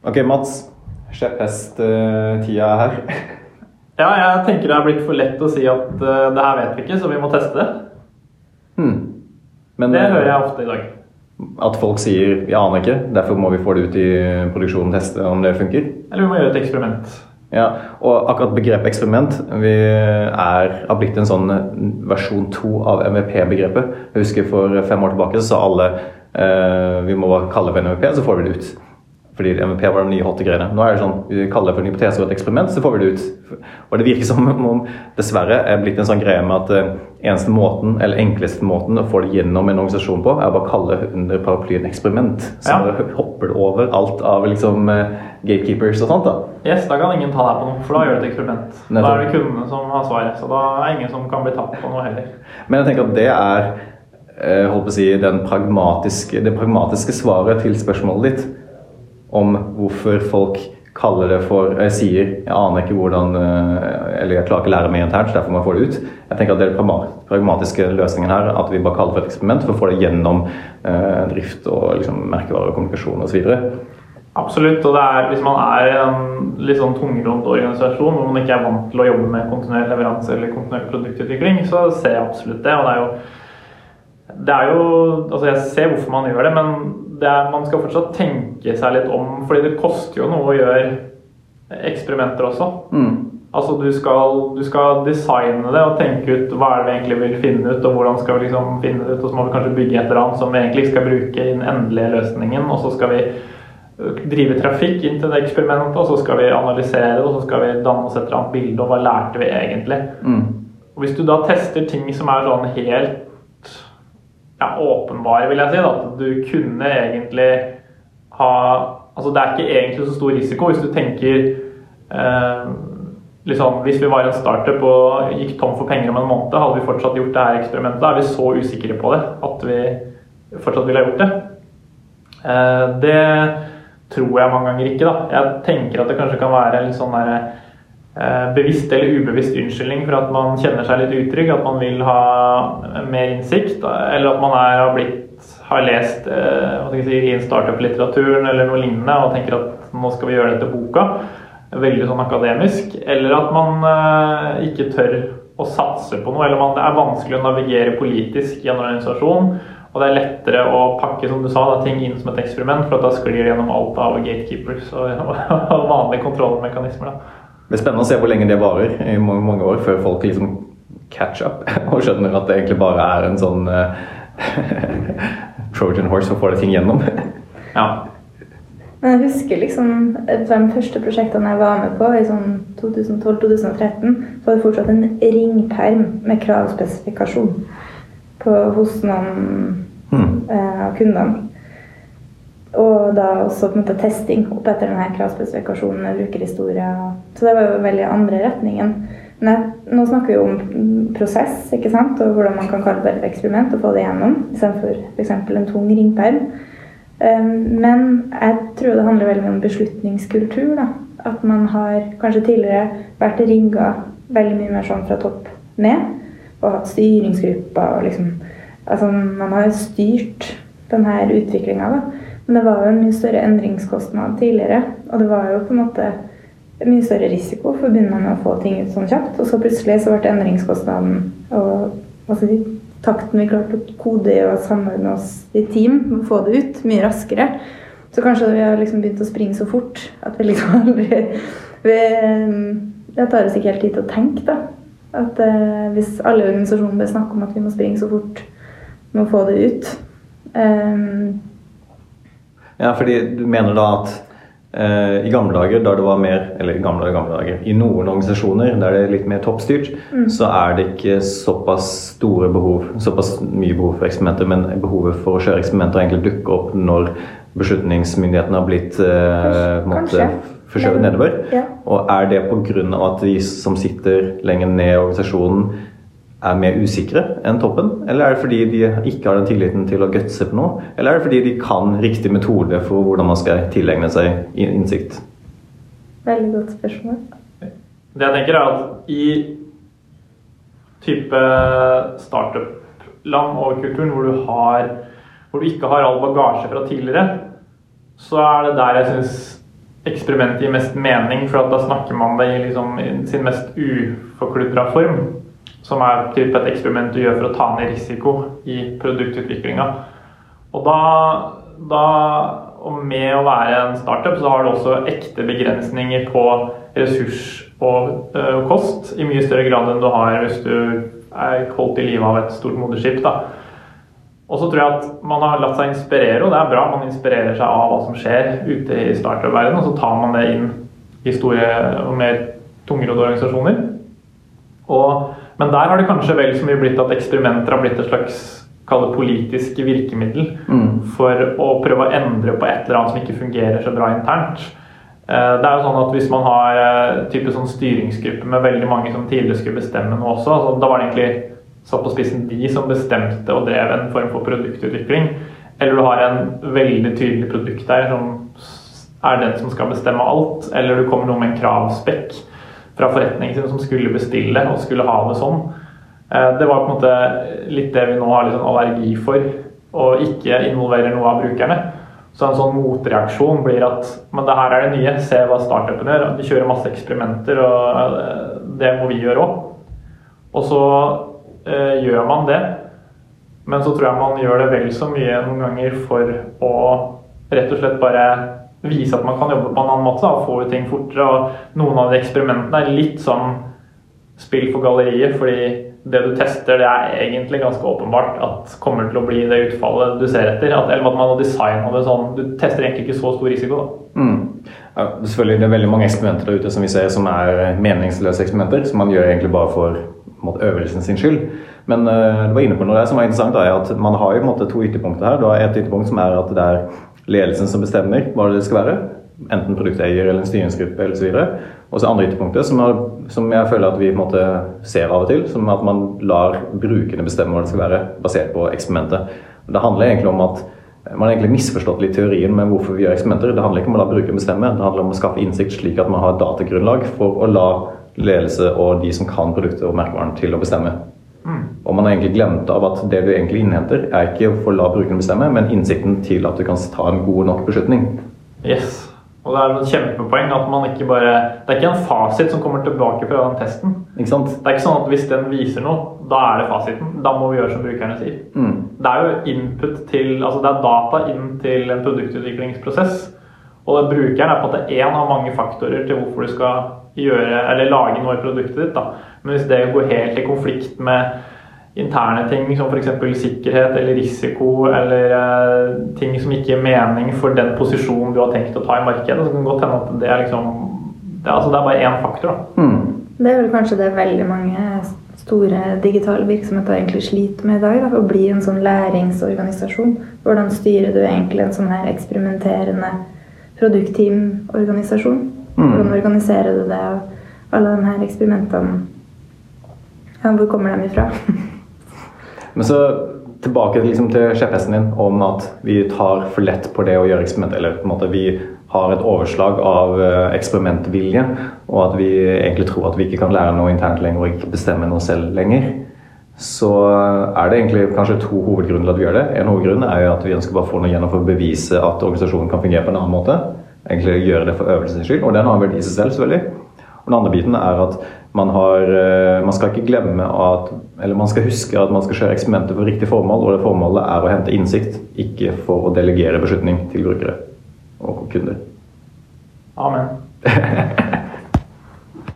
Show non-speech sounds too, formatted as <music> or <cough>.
Ok, Mats. Kjepphest-tida er her. Ja, jeg tenker det er blitt for lett å si at uh, det her vet vi ikke, så vi må teste det. Hmm. Men Det eh, hører jeg ofte i dag. at folk sier 'vi aner ikke', derfor må vi få det ut i produksjonen teste om det funker. Eller vi må gjøre et eksperiment. Ja, og akkurat begrepet eksperiment vi er, har blitt en sånn versjon to av MVP-begrepet. Jeg husker For fem år tilbake så sa alle eh, vi må bare kalle det for en MVP, så får vi det ut. Fordi MVP var de nye hotte greiene. Nå er det sånn vi kaller det for en hypotese og et eksperiment, så får vi det ut. Og det virker som om dessverre er blitt en sånn greie med at eh, eneste måten, eller enkleste måten å få det gjennom en organisasjon på, er å bare kalle det under paraplyen eksperiment. Så Ja. hopper det over alt av liksom eh, gatekeepers og sånt. da. Yes, Da kan ingen ta deg på noe, for da gjør du et eksperiment. Da er det kundene som har svaret, så da er ingen som kan bli tatt på noe heller. Men jeg tenker at det er eh, holdt på å si, den pragmatiske, det pragmatiske svaret til spørsmålet ditt om hvorfor folk kaller det for Jeg sier jeg aner ikke hvordan eh, Eller jeg klarer ikke å lære meg internt, så derfor må jeg få det ut. Jeg tenker at det er den pragmatiske løsningen her, at vi bare kaller det for et eksperiment for å få det gjennom eh, drift og liksom, merkevare og kommunikasjon osv. Absolutt. Og det er, hvis man er en litt sånn tungrodd organisasjon hvor man ikke er vant til å jobbe med kontinuerlig leveranse eller kontinuerlig produktutvikling, så ser jeg absolutt det. Og det er jo det er jo, altså Jeg ser hvorfor man gjør det, men er, man skal fortsatt tenke seg litt om. fordi det koster jo noe å gjøre eksperimenter også. Mm. Altså du skal, du skal designe det og tenke ut hva er det vi egentlig vil finne ut, og hvordan skal vi liksom finne det ut, og så må vi kanskje bygge et eller annet som vi egentlig ikke skal bruke i den endelige løsningen, og så skal vi øh, drive trafikk inn til det eksperimentet, og så skal vi analysere det, og så skal vi danne oss et eller annet bilde, og hva lærte vi egentlig? Mm. Og hvis du da tester ting som er sånn helt ja, åpenbare, vil jeg si, at du kunne egentlig ha Altså det er ikke egentlig så stor risiko hvis du tenker eh, liksom, Hvis vi var en startup og gikk tom for penger om en måned, hadde vi fortsatt gjort det her eksperimentet? Er vi så usikre på det at vi fortsatt ville ha gjort det? Eh, det tror jeg mange ganger ikke. da. Jeg tenker at det kanskje kan være litt sånn der, eh, bevisst eller ubevisst unnskyldning for at man kjenner seg litt utrygg, at man vil ha mer innsikt, eller at man er, har, blitt, har lest eh, si, i startup-litteraturen eller noe lignende og tenker at nå skal vi gjøre det til boka. Veldig sånn akademisk. Eller at man eh, ikke tør å satse på noe, eller man, det er vanskelig å navigere politisk i en organisasjon. Og det er lettere å pakke som du sa, da, ting inn som et eksperiment, for da sklir det gjennom alt av gatekeepers og, <laughs> og vanlige kontrollmekanismer. Da. Det er spennende å se hvor lenge det varer i mange, mange år før folk liksom catch up <laughs> og skjønner at det egentlig bare er en sånn eh, <laughs> Trojan horse for å få det ting gjennom. <laughs> Ja. Men jeg husker liksom fra av de første prosjektene jeg var med på, i sånn 2012-2013, så var det fortsatt en ringperm med kravspesifikasjon på, hos noen Hmm. eh, av kundene. Og da også på en måte testing opp etter denne kravspesifikasjonen brukerhistorie. Så det var jo veldig andre retningen. Men nå snakker vi jo om prosess, ikke sant? og hvordan man kan kalle det et eksperiment og få det gjennom, istedenfor f.eks. en tung ringperm. Um, men jeg tror det handler veldig mye om beslutningskultur. da. At man har kanskje tidligere vært rigga veldig mye mer sånn fra topp ned. Og hatt styringsgrupper og liksom Altså man har styrt denne utviklinga, da. Men det var jo en mye større endringskostnad tidligere. Og det var jo på en måte mye større risiko forbundet med å få ting ut sånn kjapt. Og så plutselig så ble endringskostnaden og altså, takten vi klarte å kode i og samordne oss i team, å få det ut mye raskere. Så kanskje vi har liksom begynt å springe så fort at vi liksom <laughs> aldri vi, Det tar oss ikke helt tid til å tenke, da. At eh, hvis alle organisasjoner bør snakke om at vi må springe så fort med å få det ut um, Ja, fordi du mener da at eh, i gamle dager, da det var mer Eller gamle, gamle dager I noen organisasjoner der det er litt mer toppstyrt, så er det ikke såpass store behov, såpass mye behov for eksperimenter, men behovet for å kjøre eksperimenter egentlig dukker opp når beslutningsmyndighetene har blitt eh, Kanskje. forskjøvet Men- nedover. ja. Og er det pga. at de som sitter lenger ned i organisasjonen, er mer usikre enn toppen? Eller er det fordi de ikke har den tilliten til å gutse på noe? Eller er det fordi de kan riktig metode for hvordan man skal tilegne seg innsikt? Veldig godt spørsmål. Det jeg tenker er at i type startup-land og kulturen hvor du, har, hvor du ikke har all bagasje fra tidligere, så er det der jeg syns eksperimentet gir mest mening, for da snakker man det i liksom, sin mest uforkludra form. Som er typ et eksperiment du gjør for å ta ned risiko i produktutviklinga. Og da, da og med å være en startup, så har du også ekte begrensninger på ressurs og ø, kost i mye større grad enn du har hvis du er holdt i live av et stort moderskip. Og så tror jeg at man har latt seg inspirere, og det er bra. Man inspirerer seg av hva som skjer ute i startup-verdenen, og så tar man det inn i store og mer tungrodde organisasjoner. Og, men der har det kanskje vel så mye blitt at eksperimenter har blitt et slags kalle politisk virkemiddel Mm. for å prøve å endre på et eller annet som ikke fungerer så bra internt. Eh, Det er jo sånn at Hvis man har eh, type sånn styringsgruppe med veldig mange som tidligere skulle bestemme noe også, altså da var det egentlig satt på spissen de som bestemte og drev en form for produktutvikling. Eller du har en veldig tydelig produkt der som er den som skal bestemme alt. Eller du kommer noe med en kravspekk fra forretningen sin som skulle bestille og skulle ha det sånn. Eh, Det var på en måte litt det vi nå har sånn allergi for, og ikke involverer noe av brukerne. Så en sånn motreaksjon blir at men det her er det nye, se hva startupen gjør. De kjører masse eksperimenter, og eh, det må vi gjøre òg. Og så eh, gjør man det, men så tror jeg man gjør det vel så mye noen ganger for å rett og slett bare vise at man kan jobbe på en annen måte da, og få ut ting fortere. Og noen av de eksperimentene er litt sånn spill for galleriet, fordi det du tester, det er egentlig ganske åpenbart at kommer til å bli det utfallet du ser etter. At, eller at man har designa det sånn. Du tester egentlig ikke så stor risiko, da. Mm. Ja, selvfølgelig det er veldig mange eksperimenter der ute som vi ser som er meningsløse eksperimenter, som man gjør egentlig bare for øvelsen sin skyld. Men uh, du var inne på noe der som var interessant, da, at man har jo på en måte to ytterpunkter her. Du har et ytterpunkt som er at det er ledelsen som bestemmer hva det skal være. Enten produkteier eller en styringsgruppe eller så videre. Og så andre ytterpunktet, som, er, som jeg føler at vi på en måte ser av og til, som at man lar brukerne bestemme hva det skal være, basert på eksperimentet. Det handler egentlig om at man har egentlig misforstått litt teorien med hvorfor vi gjør eksperimenter. Det handler ikke om å la brukeren bestemme, det handler om å skaffe innsikt slik at man har datagrunnlag for å la ledelse og de som kan produktet og merkevaren til å bestemme. Og man har egentlig glemt av at det du egentlig innhenter, er ikke for å la brukeren bestemme, men innsikten til at du kan ta en god nok beslutning. Yes. Og det er et kjempepoeng at man ikke bare Det er ikke en fasit som kommer tilbake fra den testen. Ikke sant? Det er ikke sånn at hvis den viser noe, da er det fasiten. Da må vi gjøre som brukerne sier. Mm. Det er jo input til Altså det er data inn til en produktutviklingsprosess. Og brukeren er på en måte én av mange faktorer til hvorfor du skal gjøre eller lage noe i produktet ditt. Da. Men hvis det går helt i konflikt med interne ting som f.eks. sikkerhet eller risiko eller eh, ting som ikke gir mening for den posisjonen du har tenkt å ta i markedet, så kan det godt hende at det er liksom det, altså det er bare én faktor. da. Mm. Det er vel kanskje det veldig mange store digitale virksomheter egentlig sliter med i dag. Da, å bli en sånn læringsorganisasjon. Hvordan styrer du egentlig en sånn her eksperimenterende produktteamorganisasjon? Mm. Hvordan organiserer du det? Og alle de her eksperimentene ja, Hvor kommer de ifra? <laughs> Men så tilbake liksom til skjepphesten din om at vi tar for lett på det å gjøre eksperiment. Eller på en måte vi har et overslag av eh, eksperimentvilje, og at vi egentlig tror at vi ikke kan lære noe internt lenger og ikke bestemme noe selv lenger. Så er det egentlig kanskje to hovedgrunner til at vi gjør det. En hovedgrunn er jo at vi ønsker bare å få noe gjennom for å bevise at organisasjonen kan fungere på en annen måte. Egentlig gjøre det for øvelsens skyld, og den har en verdi i seg selv, selvfølgelig. Og den andre biten er at man, har, eh, man skal ikke glemme at Eller man skal huske at man skal kjøre eksperimenter for riktig formål, og det formålet er å hente innsikt, ikke for å delegere beslutning til brukere og kunder. Amen. <laughs>